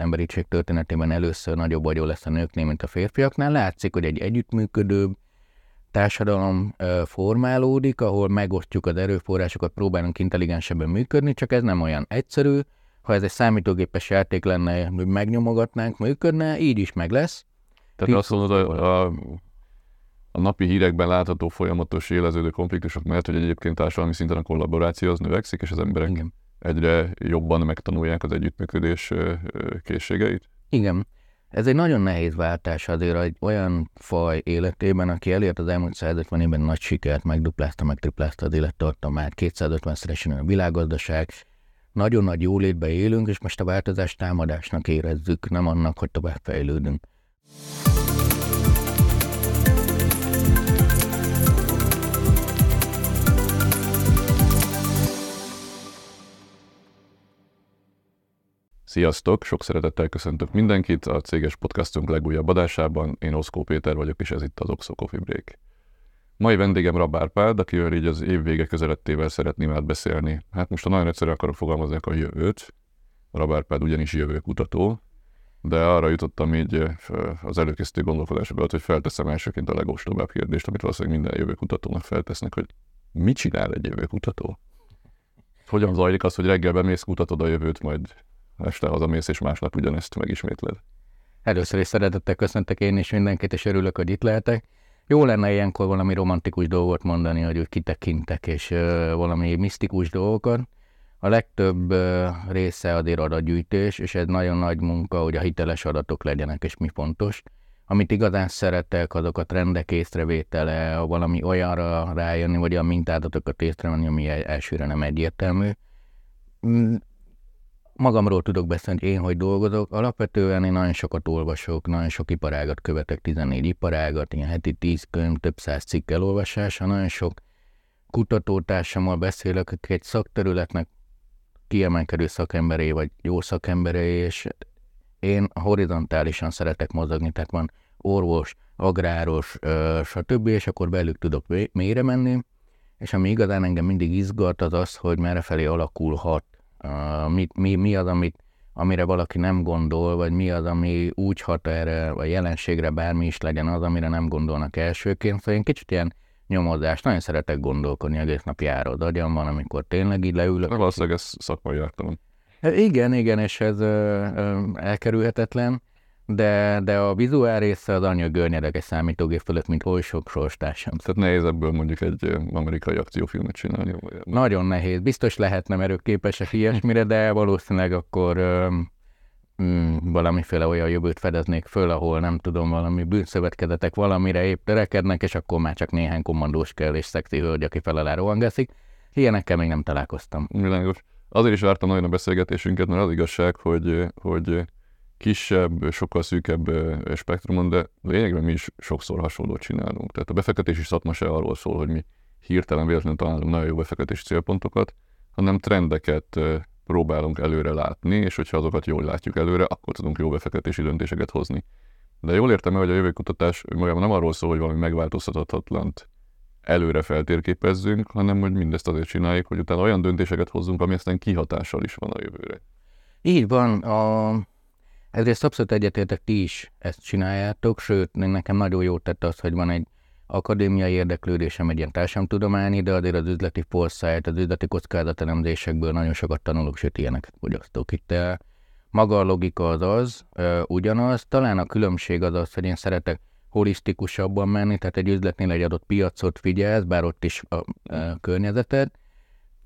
emberiség történetében először nagyobb vagyó lesz a nőknél, mint a férfiaknál. Látszik, hogy egy együttműködőbb társadalom formálódik, ahol megosztjuk az erőforrásokat, próbálunk intelligensebben működni, csak ez nem olyan egyszerű. Ha ez egy számítógépes játék lenne, hogy megnyomogatnánk, működne, így is meg lesz. Tehát azt mondod, a, a, a napi hírekben látható folyamatos éleződő konfliktusok mellett, hogy egyébként társadalmi szinten a kollaboráció az növekszik, és az emberek Igen. Egyre jobban megtanulják az együttműködés készségeit? Igen. Ez egy nagyon nehéz váltás azért egy olyan faj életében, aki elért az elmúlt 150 évben nagy sikert, megduplázta, megtriplázta az élettartamát, 250-szeresen a világgazdaság, nagyon nagy jólétbe élünk, és most a változást támadásnak érezzük, nem annak, hogy tovább fejlődünk. Sziasztok! Sok szeretettel köszöntök mindenkit a céges podcastunk legújabb adásában. Én Oszkó Péter vagyok, és ez itt az Oxo Coffee Break. Mai vendégem Rabár Pál, akivel így az év vége közelettével szeretném átbeszélni. Hát most a nagyon egyszerűen akarok fogalmazni a jövőt. Rabár Pál ugyanis jövőkutató, de arra jutottam így az előkészítő gondolkodások alatt, hogy felteszem elsőként a legostobább kérdést, amit valószínűleg minden jövőkutatónak feltesznek, hogy mit csinál egy jövőkutató? Hogyan zajlik az, hogy reggel bemész, kutatod a jövőt, majd este hazamész, és másnap ugyanezt megismétled. Először is szeretettel köszöntek én is mindenkit, és örülök, hogy itt lehetek. Jó lenne ilyenkor valami romantikus dolgot mondani, hogy úgy kitekintek, és uh, valami misztikus dolgokat. A legtöbb uh, része azért adatgyűjtés, és ez nagyon nagy munka, hogy a hiteles adatok legyenek, és mi fontos. Amit igazán szeretek, azok a trendek észrevétele, valami olyanra rájönni, vagy a mintádatokat észrevenni, ami elsőre nem egyértelmű mm, magamról tudok beszélni, én hogy dolgozok. Alapvetően én nagyon sokat olvasok, nagyon sok iparágat követek, 14 iparágat, ilyen heti 10 könyv, több száz cikk elolvasása, nagyon sok kutatótársammal beszélek, akik egy szakterületnek kiemelkedő szakemberé, vagy jó szakemberé, és én horizontálisan szeretek mozogni, tehát van orvos, agráros, stb., és akkor belük tudok mélyre menni, és ami igazán engem mindig izgat, az az, hogy merre felé alakulhat mi, mi, mi az, amit, amire valaki nem gondol, vagy mi az, ami úgy hat erre a jelenségre, bármi is legyen az, amire nem gondolnak elsőként. Szóval én kicsit ilyen nyomozás, nagyon szeretek gondolkodni, egész nap járod agyam van, amikor tényleg így leülök. Valószínűleg ez szakmai ártalom. Igen, igen, és ez ö, ö, elkerülhetetlen de, de a vizuál része az anya görnyedek egy számítógép fölött, mint oly sok sorstársam. Tehát nehéz ebből mondjuk egy amerikai akciófilmet csinálni. Nagyon nehéz. Biztos lehetne, mert ők képesek ilyesmire, de valószínűleg akkor mm, valamiféle olyan jövőt fedeznék föl, ahol nem tudom, valami bűnszövetkezetek valamire épp törekednek, és akkor már csak néhány kommandós kell, és szexi hölgy, aki fel alá rohangaszik. Ilyenekkel még nem találkoztam. Világos. Azért is vártam nagyon a beszélgetésünket, mert az igazság, hogy, hogy kisebb, sokkal szűkebb spektrumon, de lényegben mi is sokszor hasonlót csinálunk. Tehát a befektetési szakma se arról szól, hogy mi hirtelen véletlenül találunk nagyon jó befektetési célpontokat, hanem trendeket próbálunk előre látni, és hogyha azokat jól látjuk előre, akkor tudunk jó befektetési döntéseket hozni. De jól értem hogy a jövőkutatás magában nem arról szól, hogy valami megváltoztathatatlant előre feltérképezzünk, hanem hogy mindezt azért csináljuk, hogy utána olyan döntéseket hozzunk, ami aztán kihatással is van a jövőre. Így van. A ezért abszolút egyetértek, ti is ezt csináljátok, sőt, nekem nagyon jót tett az, hogy van egy akadémiai érdeklődésem egy ilyen társadalomtudományi, de azért az üzleti foresight, az üzleti kockázatelemzésekből nagyon sokat tanulok, sőt ilyeneket fogyasztok. Itt eh, maga a logika az az, eh, ugyanaz, talán a különbség az az, hogy én szeretek holisztikusabban menni, tehát egy üzletnél egy adott piacot figyelsz, bár ott is a, a eh, környezeted.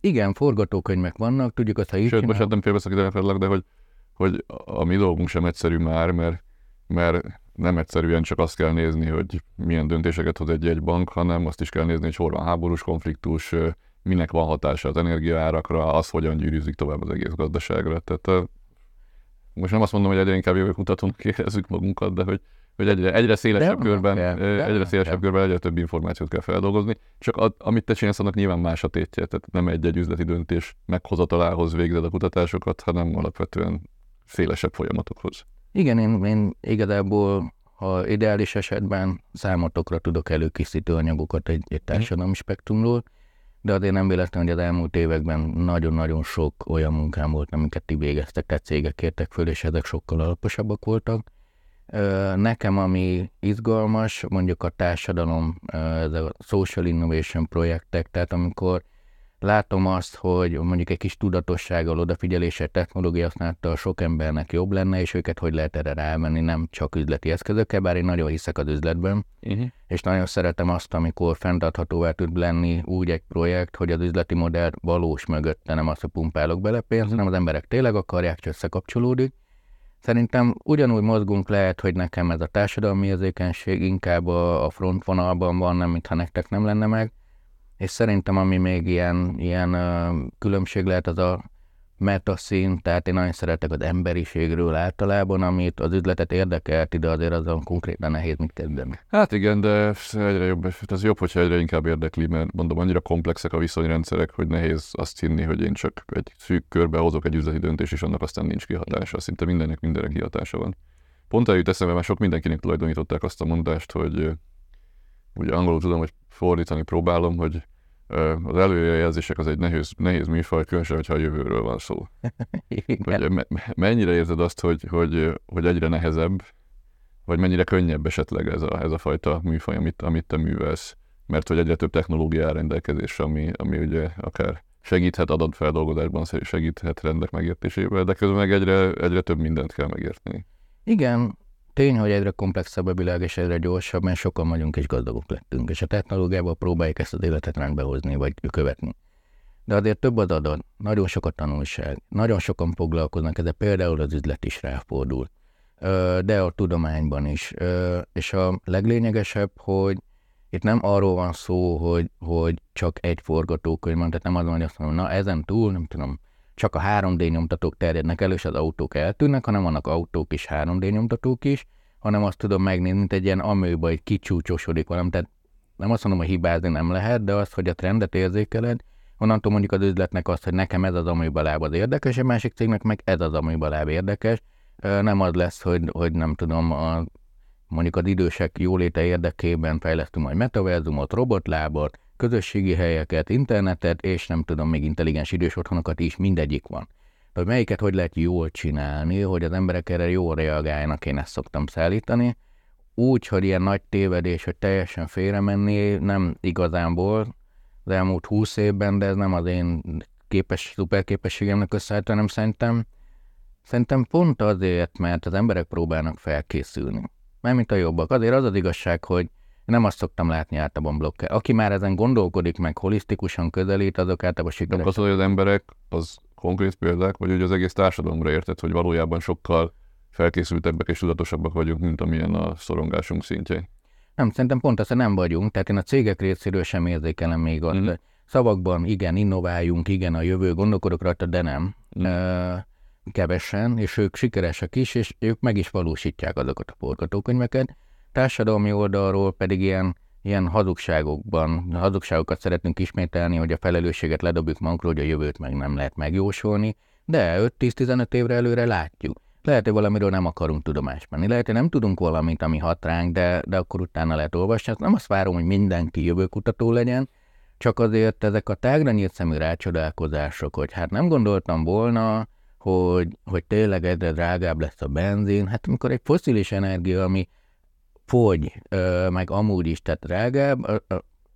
Igen, forgatókönyvek vannak, tudjuk azt, ha így Sőt, most nem félbeszakítanak, de hogy hogy a mi dolgunk sem egyszerű már, mert, mert nem egyszerűen csak azt kell nézni, hogy milyen döntéseket hoz egy-egy bank, hanem azt is kell nézni, hogy hol van háborús konfliktus, minek van hatása az energiaárakra, az hogyan gyűrűzik tovább az egész gazdaságra. Tehát most nem azt mondom, hogy egyre inkább jövőkutatónak érezzük magunkat, de hogy, hogy egyre, egyre szélesebb de, körben, de, egyre szélesebb körben egyre több információt kell feldolgozni. Csak a, amit te csinálsz, annak nyilván más a tétje, tehát nem egy-egy üzleti döntés meghozatalához végzed a kutatásokat, hanem alapvetően szélesebb folyamatokhoz. Igen, én, én igazából, ha ideális esetben számotokra tudok előkészítő anyagokat egy, egy társadalmi spektrumról, de azért nem véletlen, hogy az elmúlt években nagyon-nagyon sok olyan munkám volt, amiket ti végeztek, tehát cégek kértek föl, és ezek sokkal alaposabbak voltak. Nekem, ami izgalmas, mondjuk a társadalom, ez a social innovation projektek, tehát amikor látom azt, hogy mondjuk egy kis tudatossággal, odafigyeléssel, technológia használattal sok embernek jobb lenne, és őket hogy lehet erre rávenni, nem csak üzleti eszközökkel, bár én nagyon hiszek az üzletben, uh-huh. és nagyon szeretem azt, amikor fenntarthatóvá tud lenni úgy egy projekt, hogy az üzleti modell valós mögötte, nem azt, hogy pumpálok bele pénzt, hanem az emberek tényleg akarják, hogy összekapcsolódik. Szerintem ugyanúgy mozgunk lehet, hogy nekem ez a társadalmi érzékenység inkább a frontvonalban van, nem mintha nektek nem lenne meg, és szerintem ami még ilyen, ilyen különbség lehet, az a metaszín, tehát én nagyon szeretek az emberiségről általában, amit az üzletet érdekelt, de azért azon konkrétan nehéz mit kezdeni. Hát igen, de egyre jobb, ez jobb, hogyha egyre inkább érdekli, mert mondom, annyira komplexek a viszonyrendszerek, hogy nehéz azt hinni, hogy én csak egy szűk körbe hozok egy üzleti döntés, és annak aztán nincs kihatása. Szinte mindennek mindenre kihatása van. Pont eljut eszembe, mert sok mindenkinek tulajdonították azt a mondást, hogy ugye angolul tudom, hogy fordítani próbálom, hogy az előjelzések az egy nehéz, nehéz műfaj, különösen, hogyha a jövőről van szó. hogy me, mennyire érzed azt, hogy, hogy, hogy egyre nehezebb, vagy mennyire könnyebb esetleg ez a, ez a fajta műfaj, amit, amit te művelsz? Mert hogy egyre több technológia rendelkezésre, ami, ami ugye akár segíthet adatfeldolgozásban, segíthet rendek megértésében, de közben meg egyre, egyre több mindent kell megérteni. Igen, Tény, hogy egyre komplexebb a világ, és egyre gyorsabb, mert sokan vagyunk és gazdagok lettünk, és a technológiával próbáljuk ezt az életet rendbe hozni, vagy követni. De azért több az adat, nagyon sok a tanulság, nagyon sokan foglalkoznak, ez például az üzlet is ráfordul, de a tudományban is. És a leglényegesebb, hogy itt nem arról van szó, hogy, hogy csak egy forgatókönyv van, tehát nem az van, hogy azt mondom, na ezen túl, nem tudom, csak a 3D nyomtatók terjednek elő, és az autók eltűnnek, hanem vannak autók is 3D nyomtatók is, hanem azt tudom megnézni, mint egy ilyen amőba, egy kicsúcsosodik valami. Tehát nem azt mondom, hogy hibázni nem lehet, de az, hogy a trendet érzékeled, onnantól mondjuk az üzletnek azt, hogy nekem ez az amőba láb az érdekes, a másik cégnek meg ez az amőba láb érdekes. Nem az lesz, hogy, hogy nem tudom, a, mondjuk az idősek jóléte érdekében fejlesztünk majd metaverzumot, robotlábot, közösségi helyeket, internetet, és nem tudom, még intelligens idős otthonokat is, mindegyik van. Hogy melyiket hogy lehet jól csinálni, hogy az emberek erre jól reagáljanak, én ezt szoktam szállítani. Úgy, hogy ilyen nagy tévedés, hogy teljesen félre menni, nem igazán volt az elmúlt húsz évben, de ez nem az én képes, szuperképességemnek összeállt, hanem szerintem, szerintem pont azért, mert az emberek próbálnak felkészülni. Mert mint a jobbak. Azért az az igazság, hogy nem azt szoktam látni általában blokker. Aki már ezen gondolkodik, meg holisztikusan közelít, azok általában sikeresek. Az, hogy az emberek, az konkrét példák, vagy hogy az egész társadalomra érted, hogy valójában sokkal felkészültebbek és tudatosabbak vagyunk, mint amilyen a szorongásunk szintje. Nem, szerintem pont azt, nem vagyunk, tehát én a cégek részéről sem érzékelem még azt. Mm. Szavakban igen, innováljunk, igen, a jövő, gondolkodok rajta, de nem. Mm. kevesen, és ők sikeresek is, és ők meg is valósítják azokat a forgatókönyveket társadalmi oldalról pedig ilyen, ilyen hazugságokban, hazugságokat szeretnénk ismételni, hogy a felelősséget ledobjuk magunkról, hogy a jövőt meg nem lehet megjósolni, de 5-10-15 évre előre látjuk. Lehet, hogy valamiről nem akarunk tudomást menni. Lehet, hogy nem tudunk valamit, ami hat ránk, de, de akkor utána lehet olvasni. Azt nem azt várom, hogy mindenki jövőkutató legyen, csak azért ezek a tágra nyílt szemű rácsodálkozások, hogy hát nem gondoltam volna, hogy, hogy tényleg egyre drágább lesz a benzin. Hát amikor egy foszilis energia, ami fogy, meg amúgy is, tehát drágább,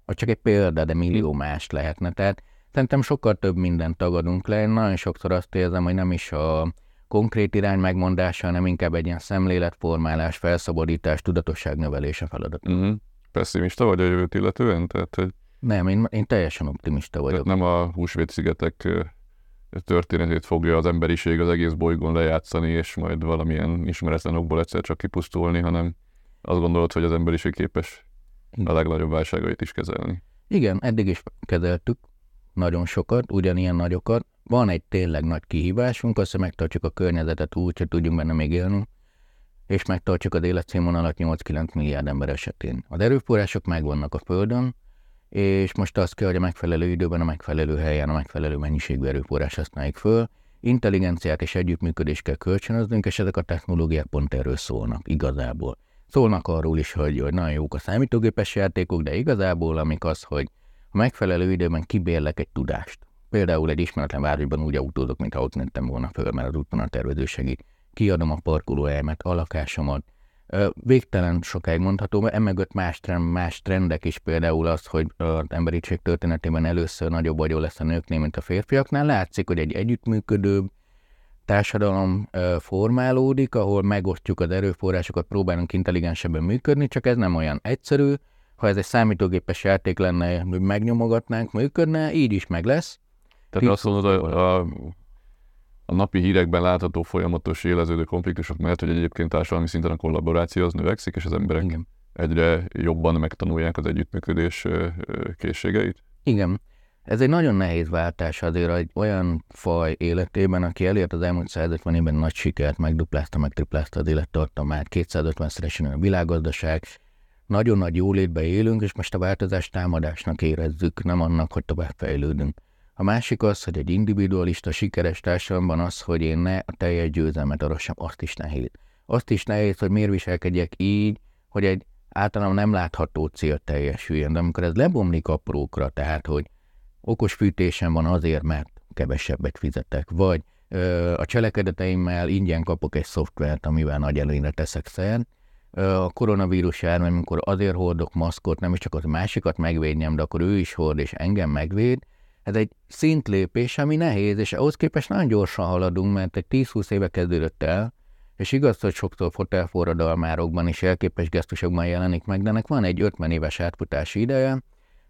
csak egy példa, de millió más lehetne. Tehát szerintem sokkal több mindent tagadunk le. Én nagyon sokszor azt érzem, hogy nem is a konkrét irány megmondása, hanem inkább egy ilyen szemléletformálás, felszabadítás, tudatosság növelése feladat. Uh-huh. Pessimista vagy a jövőt illetően? Tehát, hogy... Nem, én, én teljesen optimista vagyok. Tehát nem a húsvétszigetek történetét fogja az emberiség az egész bolygón lejátszani, és majd valamilyen ismeretlen okból egyszer csak kipusztulni, hanem azt gondolod, hogy az emberiség képes a legnagyobb válságait is kezelni? Igen, eddig is kezeltük nagyon sokat, ugyanilyen nagyokat. Van egy tényleg nagy kihívásunk, azt, hogy megtartjuk a környezetet úgy, hogy tudjunk benne még élni, és megtartjuk az életszínvonalat 8-9 milliárd ember esetén. Az erőforrások megvannak a Földön, és most az kell, hogy a megfelelő időben, a megfelelő helyen, a megfelelő mennyiségű erőforrás használjuk föl. Intelligenciát és együttműködést kell kölcsönöznünk, és ezek a technológiák pont erről szólnak igazából. Szólnak arról is, hogy, hogy nagyon jók a számítógépes játékok, de igazából amik az, hogy a megfelelő időben kibérlek egy tudást. Például egy ismeretlen városban úgy autózok, mintha ott mentem volna föl, mert az úton a tervező segít. Kiadom a parkolóhelyemet, a lakásomat. Végtelen sokáig mondható, mert emögött más, trend, más trendek is, például az, hogy az emberiség történetében először nagyobb vagyó lesz a nőknél, mint a férfiaknál. Látszik, hogy egy együttműködőbb, társadalom formálódik, ahol megosztjuk az erőforrásokat, próbálunk intelligensebben működni, csak ez nem olyan egyszerű. Ha ez egy számítógépes játék lenne, hogy megnyomogatnánk, működne, így is meg lesz. Tehát Itt... azt mondod, a, a, a napi hírekben látható folyamatos éleződő konfliktusok mellett, hogy egyébként társadalmi szinten a kollaboráció az növekszik, és az emberek Igen. egyre jobban megtanulják az együttműködés készségeit? Igen. Ez egy nagyon nehéz váltás azért egy olyan faj életében, aki elért az elmúlt 150 évben nagy sikert, megduplázta, megtriplázta az élettartamát, 250-szeresen a világgazdaság, nagyon nagy jólétbe élünk, és most a változás támadásnak érezzük, nem annak, hogy tovább fejlődünk. A másik az, hogy egy individualista, sikeres társadalomban az, hogy én ne a teljes győzelmet arassam, azt is nehéz. Azt is nehéz, hogy miért viselkedjek így, hogy egy általában nem látható cél teljesüljön. De amikor ez lebomlik aprókra, tehát, hogy okos fűtésem van azért, mert kevesebbet fizetek, vagy ö, a cselekedeteimmel ingyen kapok egy szoftvert, amivel nagy előnyre teszek szert, a koronavírus járvány, amikor azért hordok maszkot, nem is csak az másikat megvédjem, de akkor ő is hord és engem megvéd, ez egy szintlépés, ami nehéz, és ahhoz képest nagyon gyorsan haladunk, mert egy 10-20 éve kezdődött el, és igaz, hogy sokszor fotelforradalmárokban és elképes gesztusokban jelenik meg, de ennek van egy 50 éves átfutási ideje.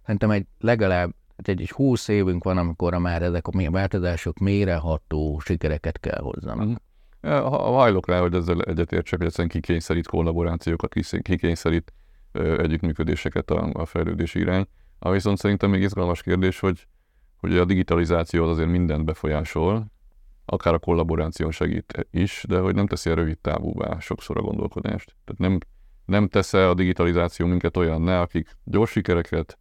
Szerintem egy legalább egy, egy 20 évünk van, amikor már ezek a változások méreható sikereket kell hozzanak. Mm. Hajlok rá, hogy ezzel egyetértsek, hogy egyszerűen kikényszerít kollaborációkat, kikényszerít együttműködéseket a, a fejlődési irány. A viszont szerintem még izgalmas kérdés, hogy, hogy a digitalizáció az azért mindent befolyásol, akár a kollaboráción segít is, de hogy nem teszi a rövid távúvá sokszor a gondolkodást. Tehát nem, nem tesz a digitalizáció minket olyan ne, akik gyors sikereket,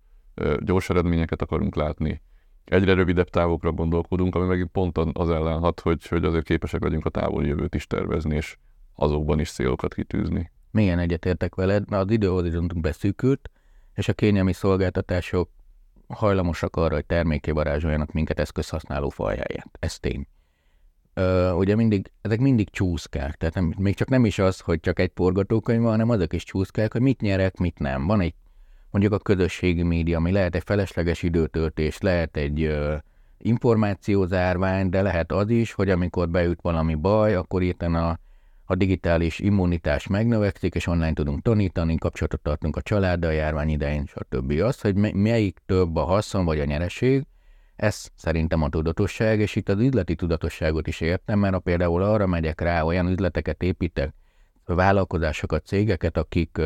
gyors eredményeket akarunk látni, egyre rövidebb távokra gondolkodunk, ami meg pont az ellen hat, hogy, hogy azért képesek legyünk a távoli jövőt is tervezni, és azokban is célokat kitűzni. Milyen egyetértek veled, mert az időhorizontunk beszűkült, és a kényelmi szolgáltatások hajlamosak arra, hogy terméké varázsoljanak minket eszközhasználó fajháját. Ez tény. Ö, ugye mindig, ezek mindig csúszkák, tehát nem, még csak nem is az, hogy csak egy forgatókönyv van, hanem azok is csúszkák, hogy mit nyerek, mit nem. Van egy mondjuk a közösségi média, ami lehet egy felesleges időtöltés, lehet egy ö, információzárvány, de lehet az is, hogy amikor beüt valami baj, akkor itten a, a digitális immunitás megnövekszik, és online tudunk tanítani, kapcsolatot tartunk a családdal, a járvány idején, stb. Az, hogy melyik több a haszon vagy a nyereség, ez szerintem a tudatosság, és itt az üzleti tudatosságot is értem, mert ha például arra megyek rá, olyan üzleteket építek, vállalkozásokat, cégeket, akik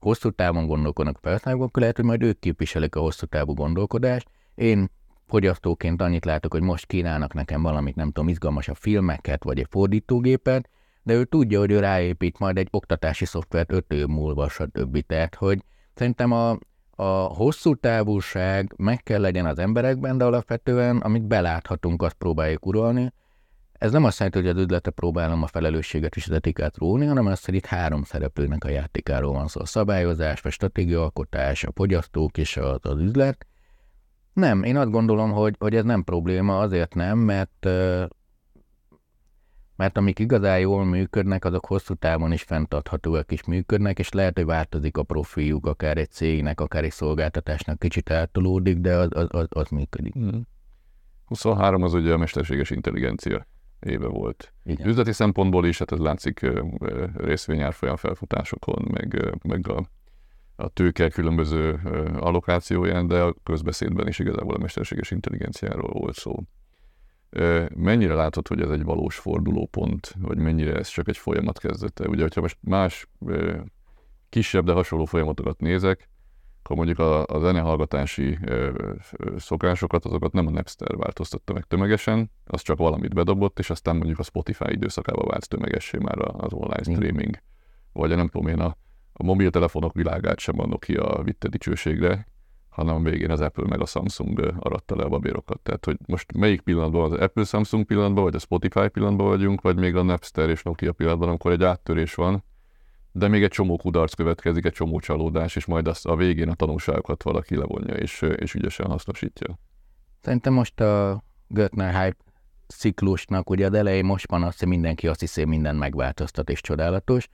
hosszú távon gondolkodnak felhasználók, akkor lehet, hogy majd ők képviselik a hosszú távú gondolkodást. Én fogyasztóként annyit látok, hogy most kínálnak nekem valamit, nem tudom, izgalmasabb filmeket, vagy egy fordítógépet, de ő tudja, hogy ő ráépít majd egy oktatási szoftvert öt év múlva, stb. Tehát, hogy szerintem a, a hosszú távúság meg kell legyen az emberekben, de alapvetően, amit beláthatunk, azt próbáljuk uralni, ez nem azt jelenti, hogy az üzletre próbálom a felelősséget és az etikát róni, hanem azt, hogy itt három szereplőnek a játékáról van szó. A szabályozás, a stratégiaalkotás, a fogyasztók és az, az üzlet. Nem, én azt gondolom, hogy, hogy ez nem probléma, azért nem, mert mert amik igazán jól működnek, azok hosszú távon is fenntarthatóak is működnek, és lehet, hogy változik a profiljuk, akár egy cégnek, akár egy szolgáltatásnak kicsit eltolódik, de az, az, az, az működik. Mm. 23 az ugye a mesterséges intelligencia éve volt. Igen. Üzleti szempontból is, hát ez látszik részvényárfolyam felfutásokon, meg, meg a, a tőke különböző allokációján, de a közbeszédben is igazából a mesterséges intelligenciáról volt szó. Mennyire látod, hogy ez egy valós fordulópont, vagy mennyire ez csak egy folyamat kezdete? Ugye, hogyha most más kisebb, de hasonló folyamatokat nézek, akkor mondjuk a, a zenehallgatási ö, ö, szokásokat, azokat nem a Napster változtatta meg tömegesen, az csak valamit bedobott, és aztán mondjuk a Spotify időszakába vált tömegessé már az online streaming. Vagy nem tudom én, a, a mobiltelefonok világát sem a Nokia vitte dicsőségre, hanem a végén az Apple meg a Samsung aratta le a babérokat. Tehát, hogy most melyik pillanatban az Apple-Samsung pillanatban, vagy a Spotify pillanatban vagyunk, vagy még a Napster és Nokia pillanatban, amikor egy áttörés van, de még egy csomó kudarc következik, egy csomó csalódás, és majd azt a végén a tanulságokat valaki levonja, és, és ügyesen hasznosítja. Szerintem most a Göttner hype ciklusnak, ugye az elején most van azt, hogy mindenki azt hiszi, minden megváltoztat és csodálatos,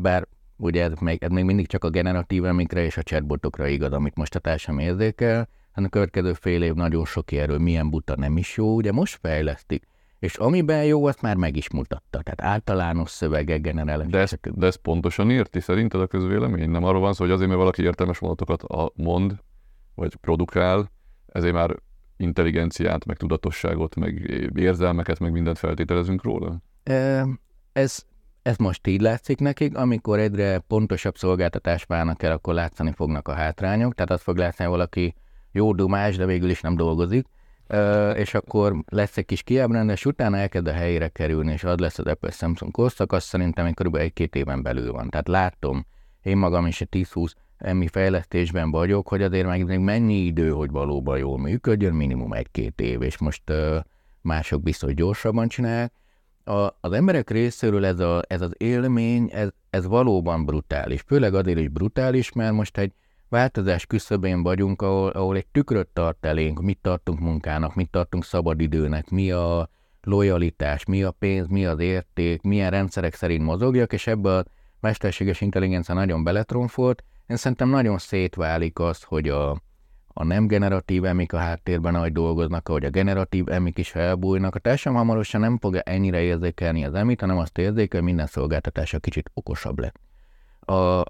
bár ugye ez még, ez még mindig csak a generatív emikre és a chatbotokra igaz, amit most a társam érzékel, hanem a következő fél év nagyon sok erről milyen buta nem is jó, ugye most fejlesztik, és amiben jó, azt már meg is mutatta. Tehát általános szövegek, generális. De, ezt, de ezt pontosan érti szerinted a közvélemény? Nem arról van szó, hogy azért, mert valaki értelmes mondatokat mond, vagy produkál, ezért már intelligenciát, meg tudatosságot, meg érzelmeket, meg mindent feltételezünk róla? Ez, ez most így látszik nekik, amikor egyre pontosabb szolgáltatást válnak el, akkor látszani fognak a hátrányok, tehát azt fog látni, hogy valaki jó dumás, de végül is nem dolgozik, és akkor lesz egy kis kiábrándás, utána elkezd a helyére kerülni, és az lesz az Apple Samsung korszak, azt szerintem kb. egy-két éven belül van. Tehát látom, én magam is egy 10-20 emmi fejlesztésben vagyok, hogy azért meg még mennyi idő, hogy valóban jól működjön, minimum egy-két év, és most uh, mások biztos gyorsabban csinálják. A, az emberek részéről ez, a, ez az élmény, ez, ez valóban brutális. Főleg azért is brutális, mert most egy változás küszöbén vagyunk, ahol, ahol egy tükröt tart elénk, mit tartunk munkának, mit tartunk szabadidőnek, mi a lojalitás, mi a pénz, mi az érték, milyen rendszerek szerint mozogjak, és ebbe a mesterséges intelligencia nagyon beletronfolt, én szerintem nagyon szétválik az, hogy a, a nem generatív emik a háttérben nagy dolgoznak, ahogy a generatív emik is felbújnak. A társadalom hamarosan nem fogja ennyire érzékelni az emit, hanem azt érzékel, hogy minden szolgáltatása kicsit okosabb lett. A,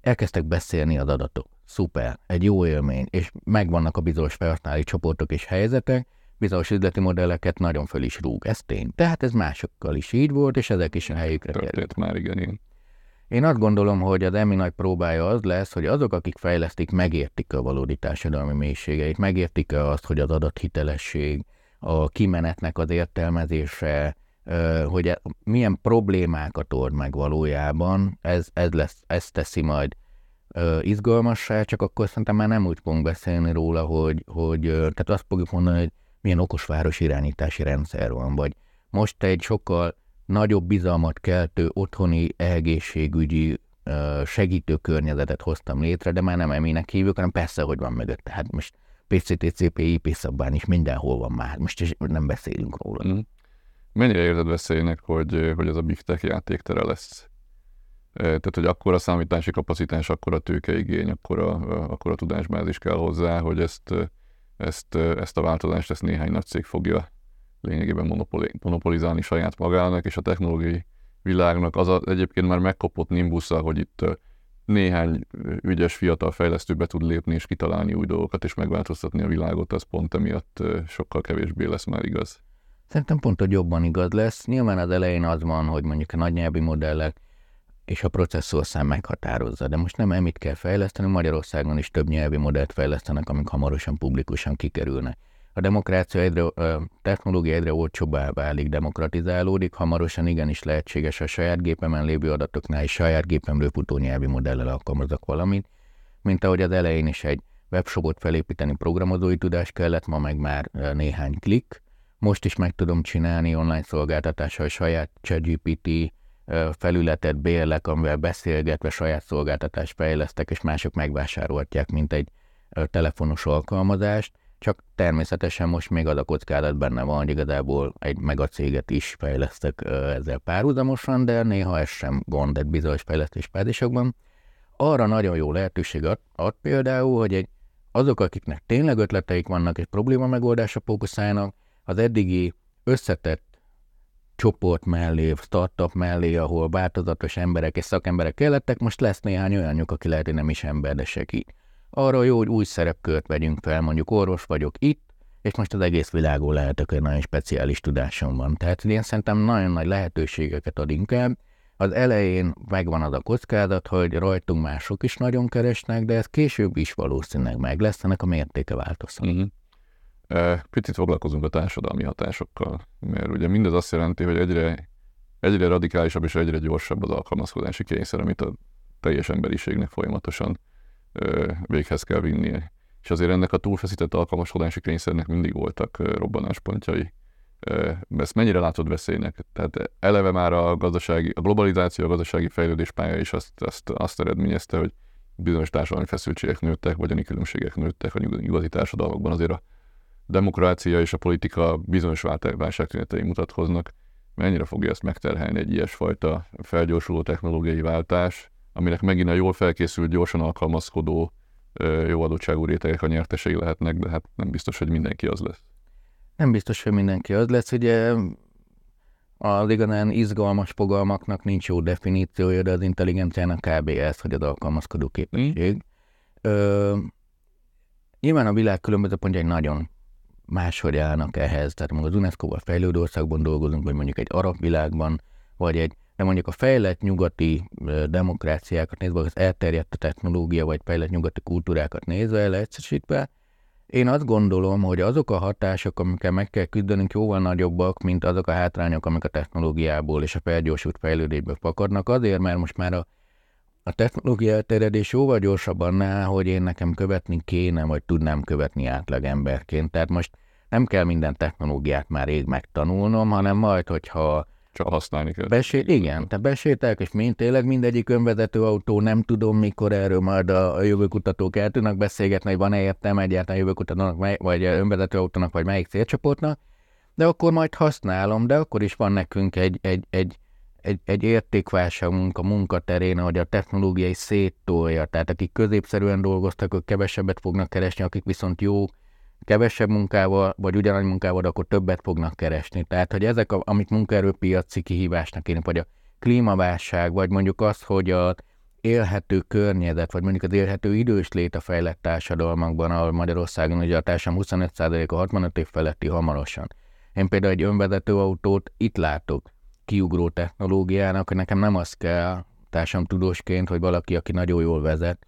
elkezdtek beszélni az adatok. Szuper, egy jó élmény, és megvannak a bizonyos felhasználói csoportok és helyzetek, bizonyos üzleti modelleket nagyon föl is rúg. Ez tény. Tehát ez másokkal is így volt, és ezek is a helyükre került. már, igen, igen. Én azt gondolom, hogy az EMI nagy próbája az lesz, hogy azok, akik fejlesztik, megértik a valódi társadalmi mélységeit, megértik-e azt, hogy az adathitelesség, a kimenetnek az értelmezése, hogy e, milyen problémákat old meg valójában, ez, ez, lesz, ez teszi majd izgalmassá, csak akkor szerintem már nem úgy fogunk beszélni róla, hogy, hogy tehát azt fogjuk mondani, hogy milyen okos város irányítási rendszer van, vagy most egy sokkal nagyobb bizalmat keltő otthoni egészségügyi segítő környezetet hoztam létre, de már nem eminek hívjuk, hanem persze, hogy van mögött. Tehát most PCTCP, IP szabvány is mindenhol van már, most nem beszélünk róla. Mm. Mennyire érzed veszélynek, hogy, hogy ez a Big Tech játéktere lesz? Tehát, hogy akkor a számítási kapacitás, akkor a tőkeigény, akkor a, akkor a tudásbázis kell hozzá, hogy ezt, ezt, ezt a változást ezt néhány nagy cég fogja lényegében monopoli, monopolizálni saját magának, és a technológiai világnak az a, egyébként már megkopott nimbusza, hogy itt néhány ügyes fiatal fejlesztő be tud lépni és kitalálni új dolgokat és megváltoztatni a világot, az pont emiatt sokkal kevésbé lesz már igaz. Szerintem pont, hogy jobban igaz lesz. Nyilván az elején az van, hogy mondjuk a nagynyelvi modellek és a processzorszám meghatározza, de most nem emit kell fejleszteni, Magyarországon is több nyelvi modellt fejlesztenek, amik hamarosan publikusan kikerülnek a demokrácia egyre, a technológia egyre olcsóbbá válik, demokratizálódik, hamarosan igenis lehetséges a saját gépemen lévő adatoknál és saját gépemről futó nyelvi modellel alkalmazok valamit, mint ahogy az elején is egy webshopot felépíteni programozói tudás kellett, ma meg már néhány klik. Most is meg tudom csinálni online szolgáltatással saját ChatGPT felületet bérlek, amivel beszélgetve saját szolgáltatást fejlesztek, és mások megvásárolhatják, mint egy telefonos alkalmazást csak természetesen most még az a kockázat benne van, hogy igazából egy megacéget is fejlesztek ezzel párhuzamosan, de néha ez sem gond egy bizonyos fejlesztés fázisokban. Arra nagyon jó lehetőség ad, ad például, hogy egy, azok, akiknek tényleg ötleteik vannak és probléma megoldásra fókuszálnak, az eddigi összetett csoport mellé, startup mellé, ahol változatos emberek és szakemberek kellettek, most lesz néhány olyanjuk, aki lehet, hogy nem is ember, de segít arra jó, hogy új szerepkört vegyünk fel, mondjuk orvos vagyok itt, és most az egész világon lehetek, hogy nagyon speciális tudásom van. Tehát én szerintem nagyon nagy lehetőségeket ad inkább. Az elején megvan az a kockázat, hogy rajtunk mások is nagyon keresnek, de ez később is valószínűleg meg lesz, ennek a mértéke változhat. Uh-huh. Picit foglalkozunk a társadalmi hatásokkal, mert ugye mindez azt jelenti, hogy egyre, egyre radikálisabb és egyre gyorsabb az alkalmazkodási kényszer, amit a teljes emberiségnek folyamatosan véghez kell vinnie. És azért ennek a túlfeszített alkalmaskodási kényszernek mindig voltak robbanáspontjai. ezt mennyire látod veszélynek? Tehát eleve már a, gazdasági, a globalizáció, a gazdasági fejlődés pálya is azt, azt, azt eredményezte, hogy bizonyos társadalmi feszültségek nőttek, vagy a különbségek nőttek a nyugati társadalmakban. Azért a demokrácia és a politika bizonyos válságtünetei mutatkoznak. Mennyire fogja ezt megterhelni egy ilyesfajta felgyorsuló technológiai váltás, aminek megint a jól felkészült, gyorsan alkalmazkodó, jó adottságú rétegek a nyertesei lehetnek, de hát nem biztos, hogy mindenki az lesz. Nem biztos, hogy mindenki az lesz. Ugye a igazán izgalmas fogalmaknak nincs jó definíciója, de az intelligenciának kb. ez, hogy az alkalmazkodó képesség. Mm. Ö, nyilván a világ különböző pontjai nagyon máshogy állnak ehhez. Tehát mondjuk az UNESCO-val fejlődő országban dolgozunk, vagy mondjuk egy arab világban, vagy egy, de mondjuk a fejlett nyugati demokráciákat nézve, az elterjedt a technológia, vagy fejlett nyugati kultúrákat nézve, leegyszerűsítve, én azt gondolom, hogy azok a hatások, amikkel meg kell küzdenünk, jóval nagyobbak, mint azok a hátrányok, amik a technológiából és a felgyorsult fejlődésből fakadnak. Azért, mert most már a, a technológia elterjedés jóval gyorsabban annál, hogy én nekem követni kéne, vagy tudnám követni átlagemberként. Tehát most nem kell minden technológiát már rég megtanulnom, hanem majd, hogyha csak használni kell. Besé- igen, te besétek, és mint tényleg mindegyik önvezető autó, nem tudom, mikor erről majd a, a jövőkutatók el tudnak beszélgetni, hogy van-e értelme egyáltalán jövőkutatónak, vagy önvezető autónak, vagy melyik célcsoportnak, de akkor majd használom, de akkor is van nekünk egy, egy, egy, egy, egy értékválságunk a munkaterén, hogy a technológiai széttolja, tehát akik középszerűen dolgoztak, ők kevesebbet fognak keresni, akik viszont jó kevesebb munkával, vagy ugyanannyi munkával, akkor többet fognak keresni. Tehát, hogy ezek, a, amit munkaerőpiaci kihívásnak én, vagy a klímaválság, vagy mondjuk az, hogy a élhető környezet, vagy mondjuk az élhető idős lét a fejlett társadalmakban, ahol Magyarországon ugye a társadalom 25%-a 65 év feletti hamarosan. Én például egy önvezető autót itt látok kiugró technológiának, nekem nem az kell tudósként, hogy valaki, aki nagyon jól vezet,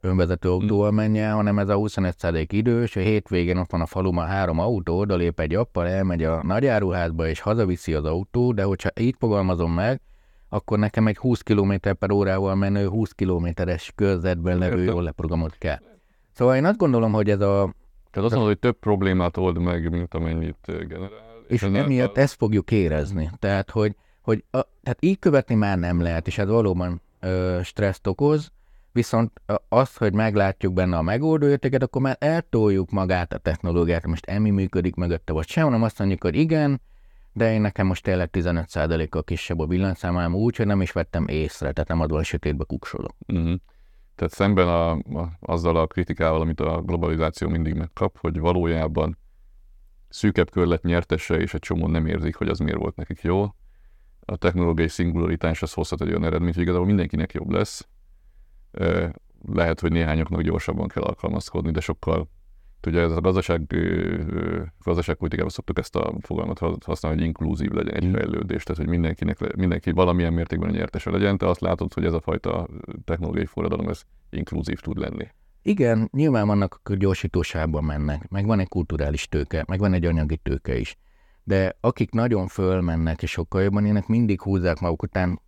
önvezető hm. autóval menjen, hanem ez a 25 idős, a hétvégén ott van a faluban három autó, odalép egy appal, elmegy a nagyáruházba és hazaviszi az autó, de hogyha így fogalmazom meg, akkor nekem egy 20 km per órával menő 20 kilométeres körzetben levő jól leprogramot kell. Szóval én azt gondolom, hogy ez a... Tehát azt mondod, hogy több problémát old meg, mint amennyit generál. És, és emiatt a... ezt fogjuk érezni. Tehát, hogy, hogy a, tehát így követni már nem lehet, és ez valóban ö, stresszt okoz, viszont az, hogy meglátjuk benne a megoldó értéket, akkor már eltoljuk magát a technológiát, most emi működik mögötte, vagy sem, hanem azt mondjuk, hogy igen, de én nekem most tényleg 15%-kal kisebb a villanyszámám úgy, hogy nem is vettem észre, tehát nem adva a sötétbe kuksolok. Uh-huh. Tehát szemben a, a, azzal a kritikával, amit a globalizáció mindig megkap, hogy valójában szűkebb körlet nyertese, és egy csomó nem érzik, hogy az miért volt nekik jó. A technológiai szingularitás az hozhat egy olyan eredményt, hogy igazából mindenkinek jobb lesz, lehet, hogy néhányoknak gyorsabban kell alkalmazkodni, de sokkal Ugye ez a gazdaság, gazdaságpolitikában szoktuk ezt a fogalmat használni, hogy inkluzív legyen egy mm. fejlődés, tehát hogy mindenkinek, mindenki valamilyen mértékben a nyertese legyen, te azt látod, hogy ez a fajta technológiai forradalom, ez inkluzív tud lenni. Igen, nyilván vannak, akik gyorsítósában mennek, meg van egy kulturális tőke, meg van egy anyagi tőke is. De akik nagyon fölmennek és sokkal jobban ének, mindig húzzák maguk után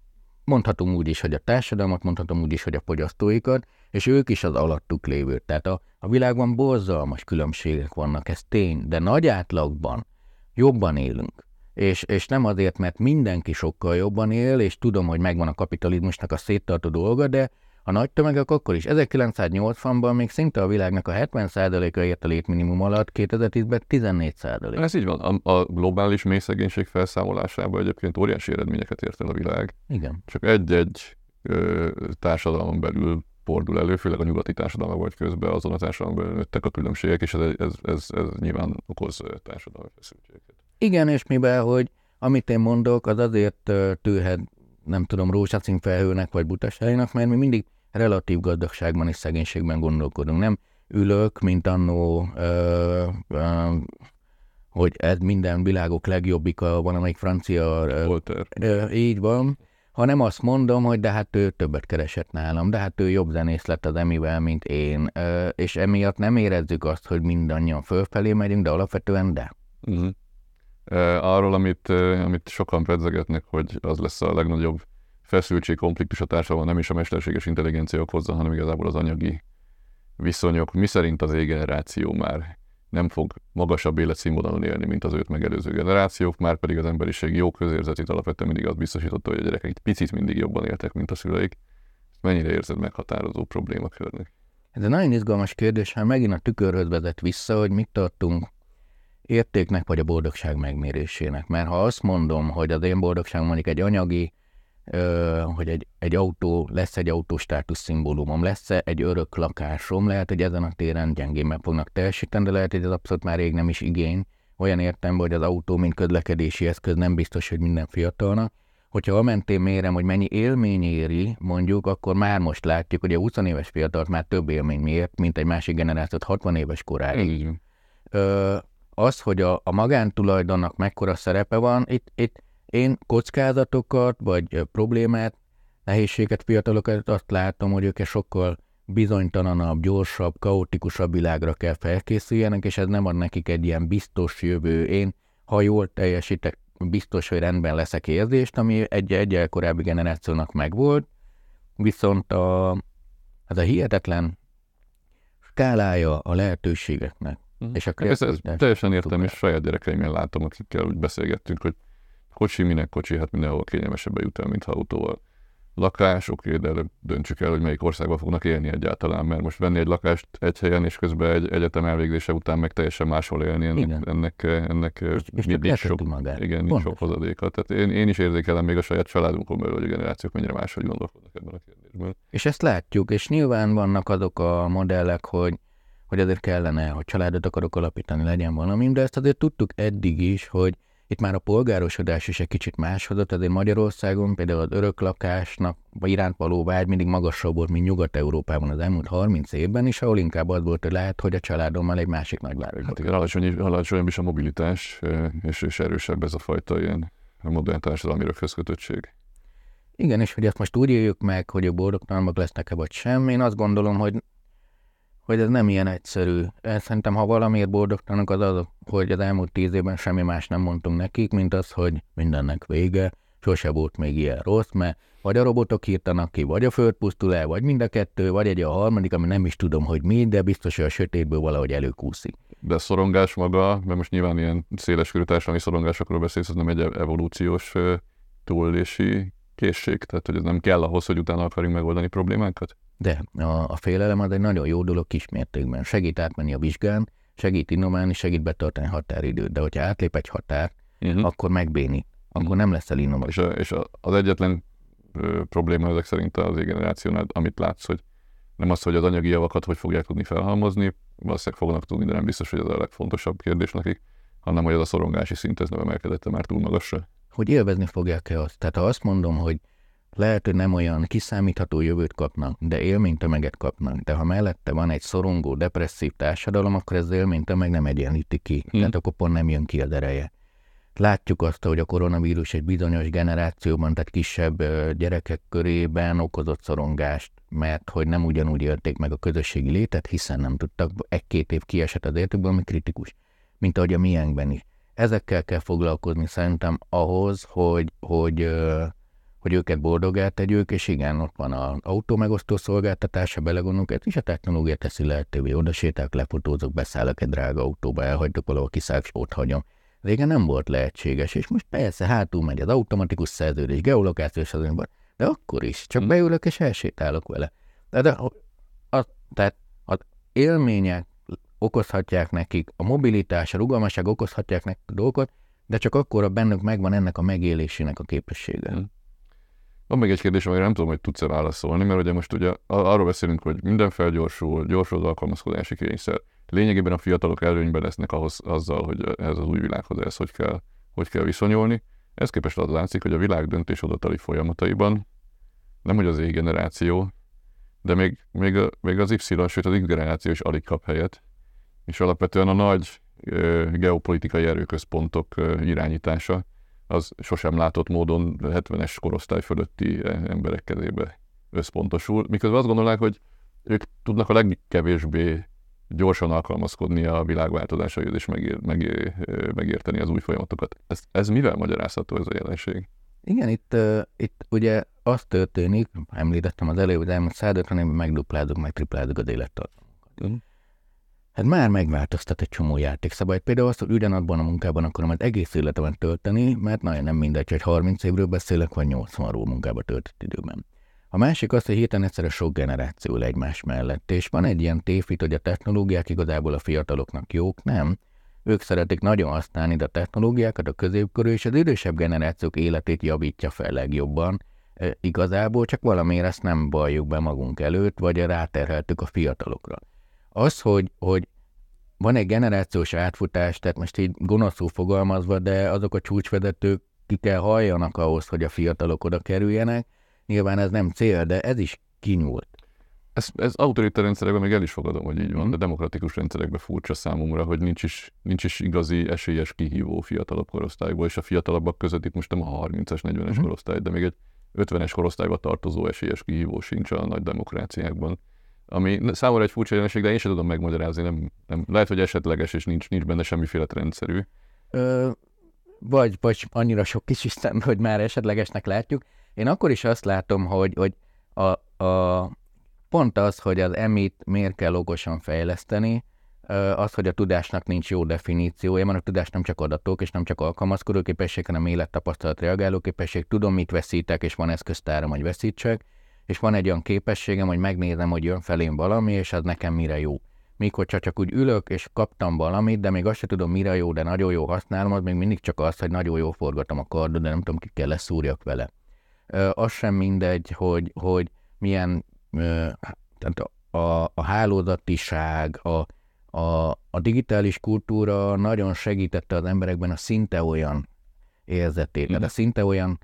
mondhatom úgy is, hogy a társadalmat, mondhatom úgy is, hogy a fogyasztóikat, és ők is az alattuk lévő. Tehát a, a világban borzalmas különbségek vannak, ez tény, de nagy átlagban jobban élünk. És, és nem azért, mert mindenki sokkal jobban él, és tudom, hogy megvan a kapitalizmusnak a széttartó dolga, de a nagy tömegek akkor is. 1980-ban még szinte a világnak a 70%-a ért a létminimum alatt, 2010-ben 14%. Ez így van. A, a globális mélyszegénység felszámolásában egyébként óriási eredményeket ért el a világ. Igen. Csak egy-egy ö, társadalom belül fordul elő, főleg a nyugati társadalma vagy közben azon a társadalomban nőttek a különbségek, és ez, ez, ez, ez nyilván okoz társadalmi feszültségeket. Igen, és mivel, hogy amit én mondok, az azért tűrhet nem tudom, rózsacín felhőnek vagy butaságnak, mert mi mindig relatív gazdagságban és szegénységben gondolkodunk. Nem ülök, mint annó, ö, ö, hogy ez minden világok legjobbika, van amelyik francia... Ö, így van, hanem azt mondom, hogy de hát ő többet keresett nálam, de hát ő jobb zenész lett az emivel, mint én, ö, és emiatt nem érezzük azt, hogy mindannyian fölfelé megyünk, de alapvetően de. Uh-huh. Arról, amit, amit sokan pedzegetnek, hogy az lesz a legnagyobb feszültség, konfliktus a társadalom nem is a mesterséges intelligencia okozza, hanem igazából az anyagi viszonyok. Mi szerint az égeneráció már nem fog magasabb életszínvonalon élni, mint az őt megelőző generációk, már pedig az emberiség jó közérzetét alapvetően mindig azt biztosította, hogy a gyerekek egy picit mindig jobban éltek, mint a szüleik. Mennyire érzed meghatározó problémakörnek? Ez egy nagyon izgalmas kérdés, hát megint a tükörhöz vezet vissza, hogy mit tartunk értéknek vagy a boldogság megmérésének. Mert ha azt mondom, hogy az én boldogságom mondjuk egy anyagi, hogy egy, egy autó, lesz egy autóstátusz szimbólumom, lesz egy örök lakásom, lehet, hogy ezen a téren gyengén fognak teljesíteni, de lehet, hogy ez abszolút már rég nem is igény. Olyan értem, hogy az autó, mint közlekedési eszköz nem biztos, hogy minden fiatalnak. Hogyha a mentén mérem, hogy mennyi élmény éri, mondjuk, akkor már most látjuk, hogy a 20 éves fiatalt már több élmény miért, mint egy másik generációt 60 éves koráig. Ö, az, hogy a, a magántulajdonnak mekkora szerepe van, itt, itt én kockázatokat, vagy problémát, nehézséget, fiatalokat azt látom, hogy ők sokkal bizonytalanabb, gyorsabb, kaotikusabb világra kell felkészüljenek, és ez nem ad nekik egy ilyen biztos jövő. Én, ha jól teljesítek, biztos, hogy rendben leszek érzést, ami egy egyel korábbi generációnak megvolt, viszont a, az a hihetetlen skálája a lehetőségeknek, Mm. És a ez, ez teljesen értem, és saját gyerekeimmel látom, akikkel úgy beszélgettünk, hogy kocsi, minek kocsi, hát mindenhol kényelmesebben jut el, mint ha autóval lakás, oké, de előbb döntsük el, hogy melyik országban fognak élni egyáltalán, mert most venni egy lakást egy helyen, és közben egy egyetem elvégzése után meg teljesen máshol élni, ennek, igen. ennek, ennek és, és nincs, sok, igen, nincs sok hozadéka. Tehát én, én is érzékelem még a saját családunkon belül, hogy a generációk mennyire máshogy gondolkodnak ebben a kérdésben. És ezt látjuk, és nyilván vannak azok a modellek, hogy hogy azért kellene, hogy családot akarok alapítani, legyen valami, de ezt azért tudtuk eddig is, hogy itt már a polgárosodás is egy kicsit máshozott, azért Magyarországon például az öröklakásnak vagy iránt való vágy mindig magasabb volt, mint Nyugat-Európában az elmúlt 30 évben is, ahol inkább az volt, hogy lehet, hogy a családommal egy másik nagyvárosban. Hát igen, alacsony, alacsonyabb is a mobilitás, és, és erősebb ez a fajta ilyen modern társadalmi röghözkötöttség. Igen, és hogy ezt most úgy éljük meg, hogy a boldogtalanok lesznek-e vagy sem, én azt gondolom, hogy hogy ez nem ilyen egyszerű. Szerintem, ha valamiért boldogtalanok, az az, hogy az elmúlt tíz évben semmi más nem mondtunk nekik, mint az, hogy mindennek vége, sose volt még ilyen rossz, mert vagy a robotok írtanak ki, vagy a föld pusztul el, vagy mind a kettő, vagy egy a harmadik, ami nem is tudom, hogy mi, de biztos, hogy a sötétből valahogy előkúszik. De szorongás maga, mert most nyilván ilyen széleskörű társadalmi szorongásokról beszélsz, ez nem egy evolúciós túlélési készség, tehát hogy ez nem kell ahhoz, hogy utána akarjunk megoldani problémákat? De a, a félelem az egy nagyon jó dolog kismértékben. Segít átmenni a vizsgán, segít innoválni, segít betartani határidőt, de hogyha átlép egy határ, uh-huh. akkor megbéni, akkor uh-huh. nem lesz el innováció. És, a, és a, az egyetlen ö, probléma ezek szerint az generációnál, amit látsz, hogy nem az, hogy az anyagi javakat hogy fogják tudni felhalmozni, valószínűleg fognak tudni, de nem biztos, hogy ez a legfontosabb kérdés nekik, hanem hogy ez a szorongási szint ez nem emelkedett már túl magasra. Hogy élvezni fogják-e azt? Tehát ha azt mondom, hogy lehet, hogy nem olyan kiszámítható jövőt kapnak, de élménytömeget kapnak, de ha mellette van egy szorongó, depresszív társadalom, akkor ez élménytömeg nem egyenlíti ki, hmm. tehát akkor pont nem jön ki az ereje. Látjuk azt, hogy a koronavírus egy bizonyos generációban, tehát kisebb gyerekek körében okozott szorongást, mert hogy nem ugyanúgy élték meg a közösségi létet, hiszen nem tudtak, egy-két év kiesett az értükből, ami kritikus, mint ahogy a miénkben is. Ezekkel kell foglalkozni szerintem ahhoz, hogy, hogy hogy őket boldogá tegyük, és igen, ott van az autó megosztó szolgáltatása, belegondolunk, ez is a technológia teszi lehetővé. Oda sétálok, lefotózok, beszállok egy drága autóba, elhagytok valahol, kiszállok, ott hagyom. Régen nem volt lehetséges, és most persze hátul megy az automatikus szerződés, geolokációs az de akkor is, csak hm. beülök és elsétálok vele. De, de a, a, tehát az élmények okozhatják nekik, a mobilitás, a rugalmasság okozhatják nekik dolgokat, de csak akkor a bennük megvan ennek a megélésének a képessége. Mm. Van még egy kérdés, amire nem tudom, hogy tudsz-e válaszolni, mert ugye most ugye arról beszélünk, hogy minden felgyorsul, gyorsul az alkalmazkodási kényszer. Lényegében a fiatalok előnyben lesznek ahhoz, azzal, hogy ez az új világhoz ez hogy kell, hogy kell viszonyulni. Ez képest az látszik, hogy a világ döntéshozatali folyamataiban nem hogy az éj generáció, de még, még, a, még az Y, sőt az X generáció is alig kap helyet, és alapvetően a nagy ö, geopolitikai erőközpontok ö, irányítása az sosem látott módon 70-es korosztály fölötti emberek kezébe összpontosul, miközben azt gondolják, hogy ők tudnak a legkevésbé gyorsan alkalmazkodni a világváltozásaihoz és megér, megér, megérteni az új folyamatokat. Ez, ez mivel magyarázható ez a jelenség? Igen, itt, uh, itt ugye az történik, említettem az előbb, hogy elmúlt 150 évben megduplázunk, meg triplázunk az élettartamunkat. Mm. Hát már megváltoztat egy csomó játékszabályt. Például azt, hogy ugyanabban a munkában akarom az egész életemet tölteni, mert nagyon nem mindegy, hogy 30 évről beszélek, vagy 80-ról munkába töltött időben. A másik az, hogy héten egyszerre sok generáció egymás mellett, és van egy ilyen tévhit, hogy a technológiák igazából a fiataloknak jók, nem. Ők szeretik nagyon használni a technológiákat, a középkorú és az idősebb generációk életét javítja fel legjobban, e, igazából csak valamiért ezt nem balljuk be magunk előtt, vagy ráterheltük a fiatalokra. Az, hogy, hogy van egy generációs átfutás, tehát most így gonoszul fogalmazva, de azok a csúcsvezetők ki kell halljanak ahhoz, hogy a fiatalok oda kerüljenek, Nyilván ez nem cél, de ez is kinyúlt. Ez, ez autoritár rendszerekben még el is fogadom, hogy így van, mm. de demokratikus rendszerekben furcsa számomra, hogy nincs is, nincs is igazi esélyes kihívó fiatalabb korosztályból, és a fiatalabbak között itt most nem a 30-as, 40-es mm. korosztály, de még egy 50-es korosztályba tartozó esélyes kihívó sincs a nagy demokráciákban. Ami számomra egy furcsa jelenség, de én sem tudom megmagyarázni, nem, nem, lehet, hogy esetleges, és nincs, nincs benne semmiféle rendszerű. Ö, vagy, vagy annyira sok isten, hogy már esetlegesnek látjuk. Én akkor is azt látom, hogy, hogy a, a, pont az, hogy az emit miért kell okosan fejleszteni, az, hogy a tudásnak nincs jó definíciója, mert a tudás nem csak adatok, és nem csak alkalmazkodó képesség, hanem élettapasztalat, reagáló képesség. Tudom, mit veszítek, és van eszköztáram, hogy veszítsek, és van egy olyan képességem, hogy megnézem, hogy jön felém valami, és az nekem mire jó. Míg hogyha csak úgy ülök, és kaptam valamit, de még azt sem tudom, mire jó, de nagyon jó használom, az még mindig csak az, hogy nagyon jó forgatom a kardot, de nem tudom, ki kell leszúrjak vele az sem mindegy, hogy, hogy milyen tehát a, a, a hálózatiság, a, a, a digitális kultúra nagyon segítette az emberekben a szinte olyan érzetét, mm. a szinte olyan,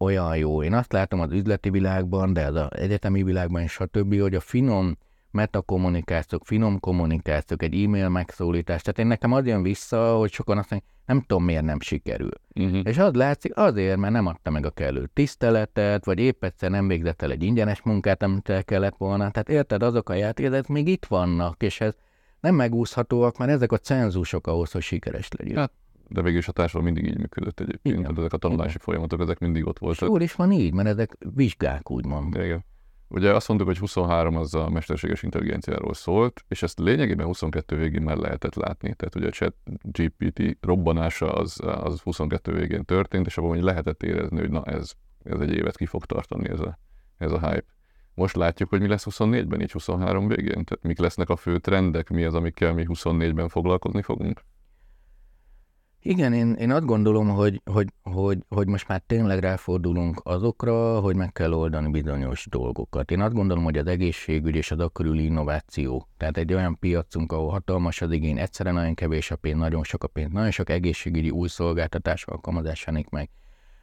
olyan jó. Én azt látom az üzleti világban, de az egyetemi világban is, stb., hogy a finom metakommunikációk, finom kommunikációk, egy e-mail megszólítás. Tehát én nekem az jön vissza, hogy sokan azt mondják, nem tudom, miért nem sikerül. Uh-huh. És az látszik, azért, mert nem adta meg a kellő tiszteletet, vagy épp egyszer nem végzett el egy ingyenes munkát, amit el kellett volna. Tehát érted, azok a játékok még itt vannak, és ez nem megúszhatóak, mert ezek a cenzusok ahhoz, hogy sikeres legyen. Hát, de végül is a társadalom mindig így működött egyébként. Igen. Tehát ezek a tanulási Igen. folyamatok, ezek mindig ott voltak. És jól is van így, mert ezek vizsgák, úgymond. Igen. Ugye azt mondtuk, hogy 23 az a mesterséges intelligenciáról szólt, és ezt lényegében 22 végén már lehetett látni. Tehát ugye a chat GPT robbanása az, az 22 végén történt, és abban lehetett érezni, hogy na ez, ez egy évet ki fog tartani ez a, ez a hype. Most látjuk, hogy mi lesz 24-ben, így 23 végén? Tehát mik lesznek a fő trendek, mi az, amikkel mi 24-ben foglalkozni fogunk? Igen, én, én azt gondolom, hogy, hogy, hogy, hogy most már tényleg ráfordulunk azokra, hogy meg kell oldani bizonyos dolgokat. Én azt gondolom, hogy az egészségügy és az akkörüli innováció, tehát egy olyan piacunk, ahol hatalmas az igény, egyszerűen nagyon kevés a pénz, nagyon sok a pénz, nagyon sok egészségügyi új szolgáltatás alkalmazásánik meg.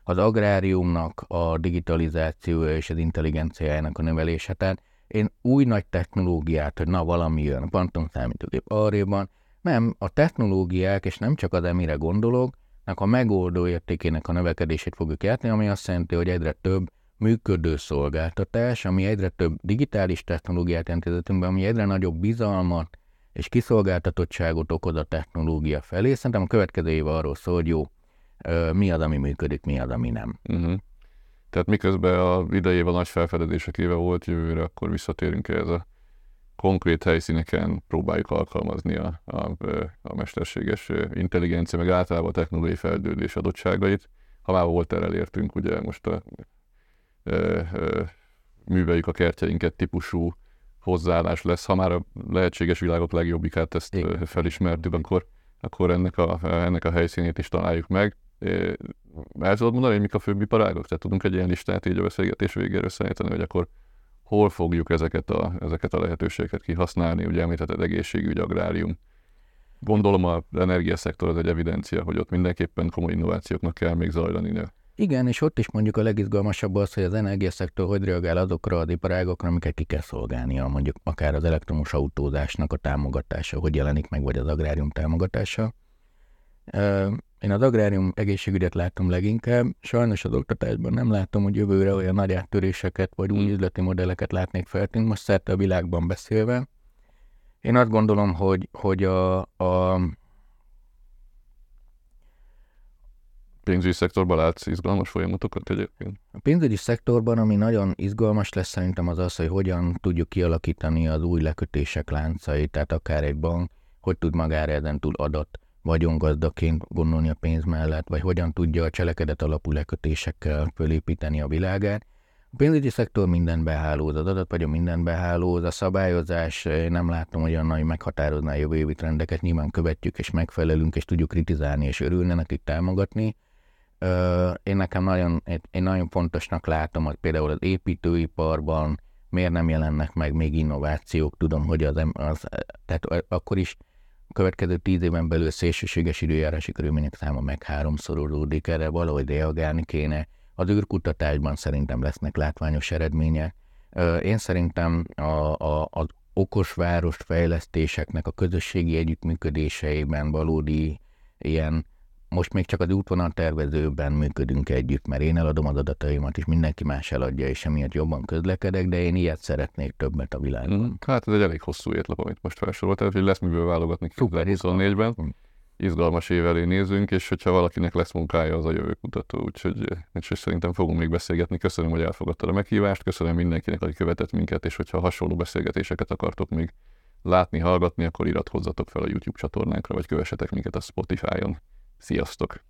Az agráriumnak a digitalizációja és az intelligenciájának a növelése. Tehát én új nagy technológiát, hogy na valami jön, számítógép arréban, nem, a technológiák, és nem csak az emire gondolok, a megoldó értékének a növekedését fogjuk játni, ami azt jelenti, hogy egyre több működő szolgáltatás, ami egyre több digitális technológiát jelent ami egyre nagyobb bizalmat és kiszolgáltatottságot okoz a technológia felé. Szerintem a következő év arról szól, hogy jó, mi az, ami működik, mi az, ami nem. Uh-huh. Tehát miközben a idejében nagy felfedezések éve volt jövőre, akkor visszatérünk ez a konkrét helyszíneken próbáljuk alkalmazni a, a, a mesterséges intelligencia, meg általában a technológiai fejlődés adottságait. Ha már volt erre elértünk, ugye most a, a, a, műveljük a kertjeinket típusú hozzáállás lesz. Ha már a lehetséges világok legjobbikát ezt Igen. felismertük, akkor, akkor ennek, a, ennek a helyszínét is találjuk meg. El tudod mondani, hogy mik a főbb iparágok? Tehát tudunk egy ilyen listát így a beszélgetés végére összeállítani, hogy akkor hol fogjuk ezeket a, ezeket a lehetőségeket kihasználni, ugye említetted egészségügy, agrárium. Gondolom az energiaszektor az egy evidencia, hogy ott mindenképpen komoly innovációknak kell még zajlani. Igen, és ott is mondjuk a legizgalmasabb az, hogy az energiaszektor hogy reagál azokra az iparágokra, amiket ki kell szolgálnia, mondjuk akár az elektromos autózásnak a támogatása, hogy jelenik meg, vagy az agrárium támogatása. Én az agrárium egészségügyet látom leginkább, sajnos az oktatásban nem látom, hogy jövőre olyan nagy áttöréseket vagy új hmm. üzleti modelleket látnék feltűnni, most szerte a világban beszélve. Én azt gondolom, hogy, hogy a, a pénzügyi szektorban látsz izgalmas folyamatokat egyébként? A pénzügyi szektorban, ami nagyon izgalmas lesz szerintem az az, hogy hogyan tudjuk kialakítani az új lekötések láncait, tehát akár egy bank, hogy tud magára ezen túl adat vagyongazdaként gondolni a pénz mellett, vagy hogyan tudja a cselekedet alapú lekötésekkel fölépíteni a világát. A pénzügyi szektor minden behálóz, az adat vagy a minden behálóz, a szabályozás, nem látom, hogy nagy meghatározná a jövő évi trendeket, nyilván követjük és megfelelünk, és tudjuk kritizálni és örülne nekik támogatni. Én nekem nagyon, én nagyon fontosnak látom, hogy például az építőiparban miért nem jelennek meg még innovációk, tudom, hogy az, az tehát akkor is következő tíz éven belül szélsőséges időjárási körülmények száma meg háromszorolódik, erre valahogy reagálni kéne. Az űrkutatásban szerintem lesznek látványos eredmények. Én szerintem a, a, az okos város fejlesztéseknek a közösségi együttműködéseiben valódi ilyen most még csak az útvonal tervezőben működünk együtt, mert én eladom az adataimat, és mindenki más eladja, és emiatt jobban közlekedek, de én ilyet szeretnék többet a világban. Mm, hát ez egy elég hosszú étlap, amit most felsoroltál, hogy lesz miből válogatni 2024-ben. Mm. Izgalmas év elé nézünk, és hogyha valakinek lesz munkája, az a jövő kutató, úgyhogy, úgyhogy szerintem fogunk még beszélgetni. Köszönöm, hogy elfogadtad a meghívást, köszönöm mindenkinek, aki követett minket, és hogyha hasonló beszélgetéseket akartok még látni, hallgatni, akkor iratkozzatok fel a YouTube csatornánkra, vagy kövessetek minket a Spotify-on. Sziasztok!